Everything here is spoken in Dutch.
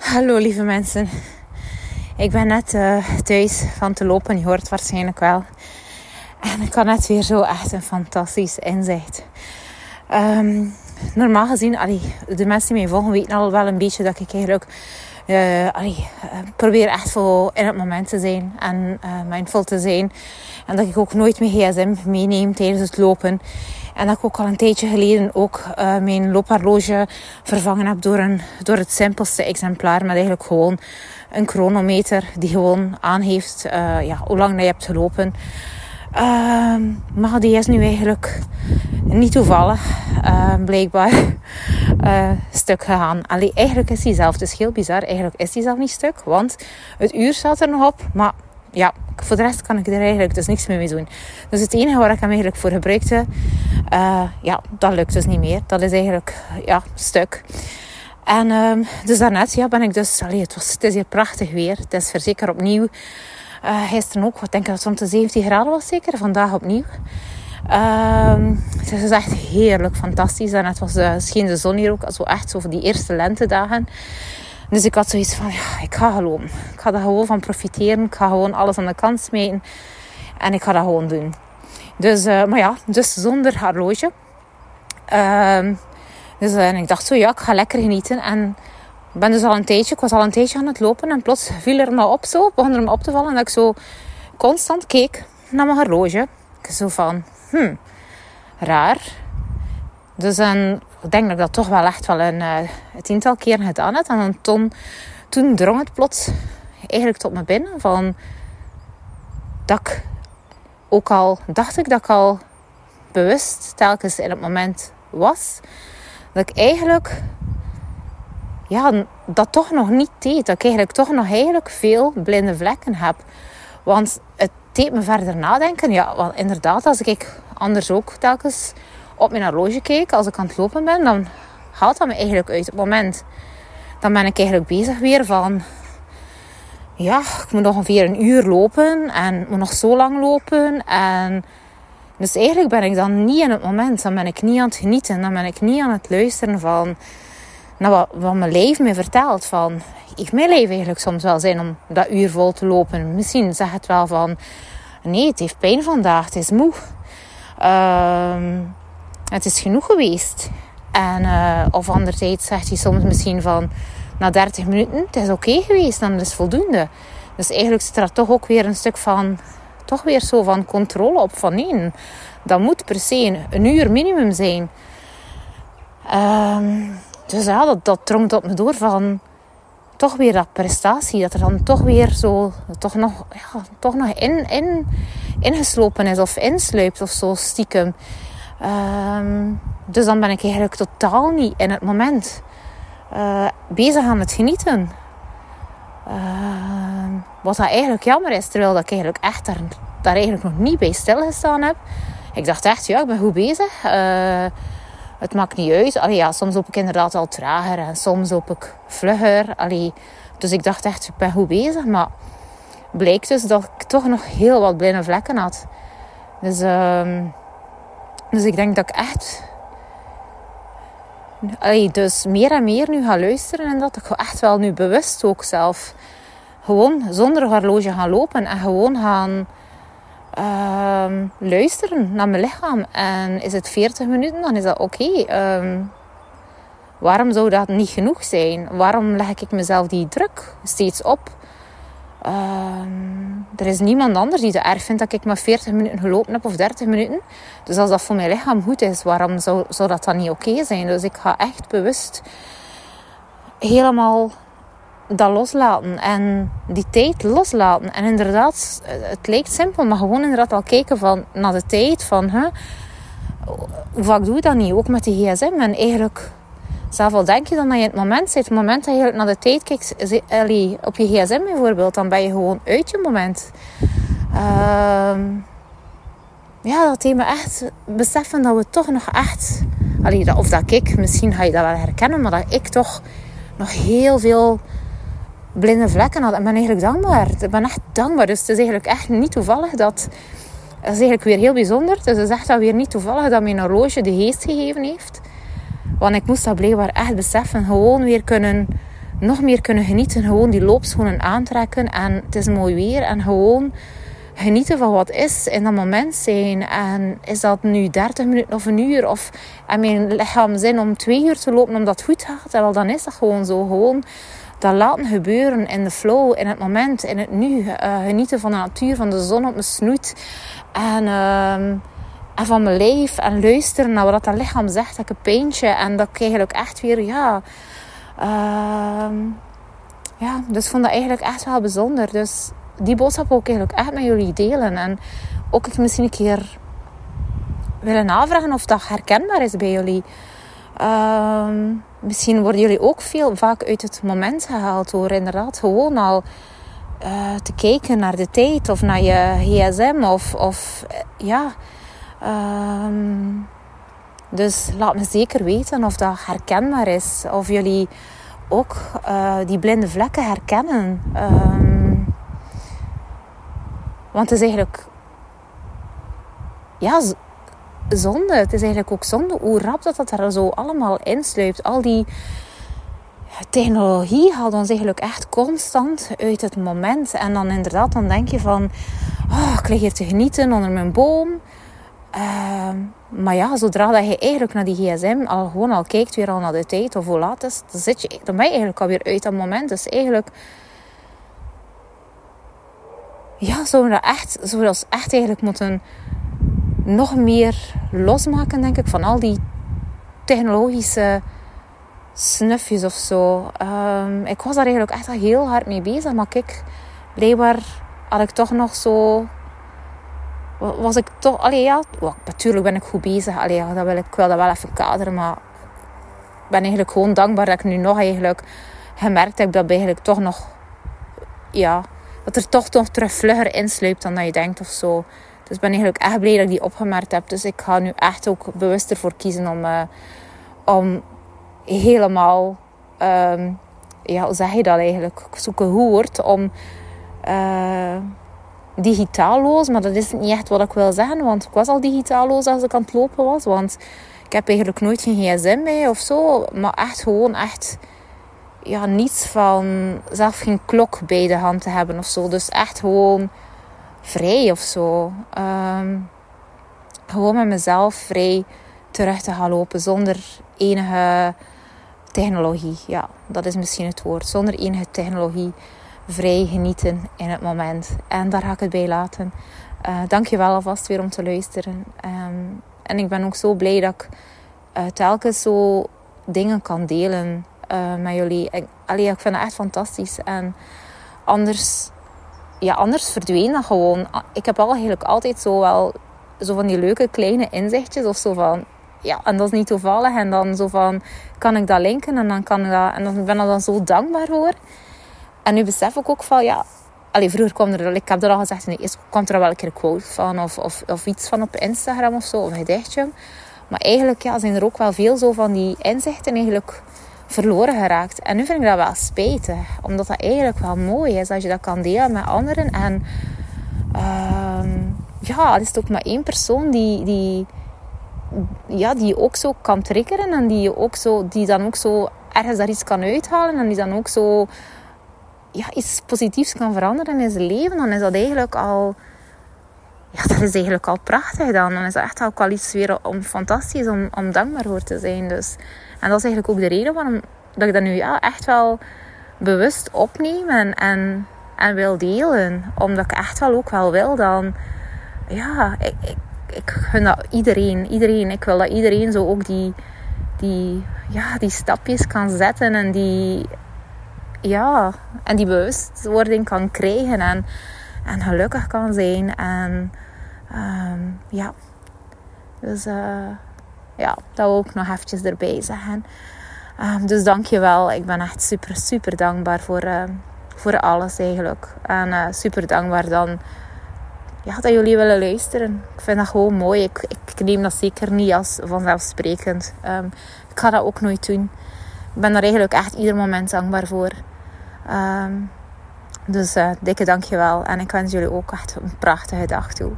Hallo lieve mensen. Ik ben net uh, thuis van te lopen, je hoort waarschijnlijk wel. En ik had net weer zo echt een fantastisch inzicht. Um, normaal gezien, allee, de mensen die mij volgen weten al wel een beetje dat ik eigenlijk uh, probeer echt voor in het moment te zijn en uh, mindful te zijn. En dat ik ook nooit mijn gsm meeneem tijdens het lopen. En dat ik ook al een tijdje geleden ook mijn loophorloge vervangen heb door, een, door het simpelste exemplaar. Met eigenlijk gewoon een chronometer die gewoon aangeeft ja, hoe lang je hebt gelopen. Uh, maar die is nu eigenlijk niet toevallig, uh, blijkbaar, uh, stuk gegaan. Allee, eigenlijk is die zelf, is heel bizar, eigenlijk is die zelf niet stuk. Want het uur staat er nog op, maar ja, voor de rest kan ik er eigenlijk dus niks mee doen. Dus het enige waar ik hem eigenlijk voor gebruikte, uh, ja, dat lukt dus niet meer. Dat is eigenlijk, ja, stuk. En um, dus daarnet ja, ben ik dus... Allee, het, was, het is hier prachtig weer. Het is verzeker opnieuw. Uh, gisteren ook, wat denk ik dat het om de 17 graden was zeker. Vandaag opnieuw. Um, het is echt heerlijk, fantastisch. En het was, uh, scheen de zon hier ook. Zo echt zo voor die eerste lentedagen. Dus ik had zoiets van, ja, ik ga gewoon. Ik ga daar gewoon van profiteren. Ik ga gewoon alles aan de kant smeten. En ik ga dat gewoon doen. Dus, uh, maar ja, dus zonder horloge. Uh, dus en ik dacht zo, ja, ik ga lekker genieten. En ik ben dus al een tijdje, ik was al een tijdje aan het lopen. En plots viel er me op zo, begon er me op te vallen. Dat ik zo constant keek naar mijn horloge. Ik zo van, hm, raar. Dus en ik denk dat ik dat toch wel echt wel een uh, tiental keer gedaan heb. En toen, toen drong het plots eigenlijk tot me binnen van dat ik ook al dacht ik dat ik al bewust telkens in het moment was. Dat ik eigenlijk ja, dat toch nog niet deed. Dat ik eigenlijk toch nog eigenlijk veel blinde vlekken heb. Want het deed me verder nadenken. Ja, wel inderdaad, als ik anders ook telkens op mijn horloge keek, als ik aan het lopen ben, dan haalt dat me eigenlijk uit het moment. Dan ben ik eigenlijk bezig weer van, ja, ik moet nog ongeveer een uur lopen en moet nog zo lang lopen. En dus eigenlijk ben ik dan niet in het moment. Dan ben ik niet aan het genieten. Dan ben ik niet aan het luisteren van naar wat, mijn leven me vertelt. Van, heeft mijn leven eigenlijk soms wel zin om dat uur vol te lopen? Misschien zegt het wel van, nee, het heeft pijn vandaag, het is moe. Um, het is genoeg geweest. En, uh, of anderzijds zegt hij soms misschien van na 30 minuten, het is oké geweest, dan is voldoende. Dus eigenlijk zit er toch ook weer een stuk van, toch weer zo van controle op van nee, dat moet per se een, uur minimum zijn. Um, dus ja, dat, dat drongt op me door van toch weer dat prestatie. Dat er dan toch weer zo, toch nog, ja, toch nog in, in, ingeslopen is of insluipt of zo stiekem. Um, dus dan ben ik eigenlijk totaal niet in het moment uh, bezig aan het genieten. Uh, wat dat eigenlijk jammer is, terwijl dat ik eigenlijk echt daar, daar eigenlijk nog niet bij stilgestaan heb. Ik dacht echt, ja, ik ben goed bezig. Uh, het maakt niet uit. Allee, ja, soms loop ik inderdaad al trager en soms loop ik vlugger. Allee, dus ik dacht echt, ik ben goed bezig. Maar bleek dus dat ik toch nog heel wat blinde vlekken had. Dus... Uh, dus ik denk dat ik echt allee, dus meer en meer nu ga luisteren en dat ik echt wel nu bewust ook zelf gewoon zonder horloge gaan lopen en gewoon gaan uh, luisteren naar mijn lichaam. En is het 40 minuten, dan is dat oké. Ehm, waarom zou dat niet genoeg zijn? Waarom leg ik mezelf die druk steeds op? Uh, er is niemand anders die het erg vindt dat ik maar 40 minuten gelopen heb of 30 minuten. Dus als dat voor mijn lichaam goed is, waarom zou, zou dat dan niet oké zijn? Dus ik ga echt bewust helemaal dat loslaten en die tijd loslaten. En inderdaad, het lijkt simpel, maar gewoon inderdaad al kijken van, naar de tijd van, hè, hoe vaak doe je dat niet? Ook met die gsm en eigenlijk zelf al denk je dan dat je het moment zit. Het moment dat je naar de tijd kijkt, op je gsm bijvoorbeeld, dan ben je gewoon uit je moment. Uh, ja, dat me echt beseffen dat we toch nog echt... Allee, of dat ik, misschien ga je dat wel herkennen, maar dat ik toch nog heel veel blinde vlekken had. En ben eigenlijk dankbaar. Ik ben echt dankbaar. Dus het is eigenlijk echt niet toevallig dat... Dat is eigenlijk weer heel bijzonder. Dus het is echt weer niet toevallig dat mijn horloge de geest gegeven heeft. Want ik moest dat blijkbaar echt beseffen. Gewoon weer kunnen nog meer kunnen genieten. Gewoon die loopschoenen aantrekken en het is mooi weer. En gewoon genieten van wat is in dat moment zijn. En is dat nu 30 minuten of een uur? Of en mijn lichaam zin om twee uur te lopen omdat het goed gaat? En dan is dat gewoon zo. Gewoon dat laten gebeuren in de flow, in het moment, in het nu. Uh, genieten van de natuur, van de zon op mijn snoet. En, uh, en van mijn lijf. En luisteren naar wat dat lichaam zegt. Dat ik een pijntje. En dat ik eigenlijk echt weer, ja... Uh, ja, dus ik vond dat eigenlijk echt wel bijzonder. Dus die boodschap ook eigenlijk echt met jullie delen. En ook ik misschien een keer willen navragen of dat herkenbaar is bij jullie. Ehm, misschien worden jullie ook veel vaak uit het moment gehaald door inderdaad gewoon al uh, te kijken naar de tijd of naar je gsm of, of uh, ja. Um, dus laat me zeker weten of dat herkenbaar is. Of jullie ook uh, die blinde vlekken herkennen. Um, want het is eigenlijk ja, zonde. Het is eigenlijk ook zonde hoe rap dat, dat er zo allemaal insluipt. Al die technologie haalt ons eigenlijk echt constant uit het moment. En dan inderdaad, dan denk je van... Oh, ik lig hier te genieten onder mijn boom. Uh, maar ja, zodra dat je eigenlijk naar die gsm al gewoon al kijkt weer al naar de tijd of hoe laat is, dan, zit je, dan ben je eigenlijk alweer uit dat moment. Dus eigenlijk ja, zouden we dat echt, zouden echt eigenlijk moeten nog meer losmaken, denk ik, van al die technologische snufjes of zo. Um, ik was daar eigenlijk echt heel hard mee bezig, maar kijk, blijkbaar had ik toch nog zo. Was ik toch, allee ja, natuurlijk ben ik goed bezig. Allee, dat wil ik, ik wil dat wel even kaderen, maar ik ben eigenlijk gewoon dankbaar dat ik nu nog eigenlijk gemerkt heb dat eigenlijk toch nog, ja, dat er toch nog terug vlugger insluipt dan dat je denkt of zo. Dus ik ben eigenlijk echt blij dat ik die opgemerkt heb. Dus ik ga nu echt ook bewust ervoor kiezen om, uh, om helemaal, um, ja, hoe zeg je dat eigenlijk? Zoeken hoe woord om uh, digitaalloos, maar dat is niet echt wat ik wil zeggen, want ik was al digitaalloos als ik aan het lopen was. Want ik heb eigenlijk nooit geen gsm mee of zo, maar echt gewoon echt ja, niets van zelf geen klok bij de hand te hebben of zo. Dus echt gewoon vrij of zo. Ehm, gewoon met mezelf vrij terug te gaan lopen zonder enige technologie. Ja, dat is misschien het woord. Zonder enige technologie vrij genieten in het moment. En daar ga ik het bij laten. Dank je wel alvast weer om te luisteren. Ehm, en ik ben ook zo blij dat ik uh, telkens zo dingen kan delen uh, met jullie. Ik, ik vind het echt fantastisch. En anders ja, anders verdween dat gewoon. Ik heb al eigenlijk altijd zo wel zo van die leuke kleine inzichtjes of zo van ja, en dat is niet toevallig. En dan zo van, kan ik dat linken? En dan kan ik dat, en dan ben ik dan zo dankbaar voor. En nu besef ik ook van, ja, allee, vroeger kwam er, ik heb er al gezegd, nee, eerst kwam er wel een keer een quote van, of, of, of iets van op Instagram of zo, of een gedichtje. Maar eigenlijk ja, zijn er ook wel veel zo van die inzichten eigenlijk verloren geraakt. En nu vind ik dat wel spijtig. Omdat dat eigenlijk wel mooi is als je dat kan delen met anderen. En uh, ja, het is ook maar één persoon die, die, ja, die je ook zo kan triggeren. En die, je ook zo, die dan ook zo ergens daar iets kan uithalen. En die dan ook zo ja, iets positiefs kan veranderen in zijn leven. Dan is dat eigenlijk al... Ja, dat is eigenlijk al prachtig dan. Dan is dat echt ook al iets weer om, fantastisch om, om dankbaar voor te zijn. Dus en dat is eigenlijk ook de reden waarom dat ik dat nu ja, echt wel bewust opneem en, en, en wil delen. Omdat ik echt wel ook wel wil dan... Ja, ik, ik, ik gun dat iedereen. Iedereen. Ik wil dat iedereen zo ook die, die, ja, die stapjes kan zetten en die, ja, en die bewustwording kan krijgen en, en gelukkig kan zijn. En um, ja, dus uh, ja, dat wil ik nog eventjes erbij zeggen. Um, dus dank je wel. Ik ben echt super, super dankbaar voor, uh, voor alles eigenlijk. En uh, super dankbaar dan ja, dat jullie willen luisteren. Ik vind dat gewoon mooi. Ik, ik neem dat zeker niet als vanzelfsprekend. Um, ik ga dat ook nooit doen. Ik ben daar eigenlijk echt ieder moment dankbaar voor. Um, dus uh, dikke dankjewel. En ik wens jullie ook echt een prachtige dag toe.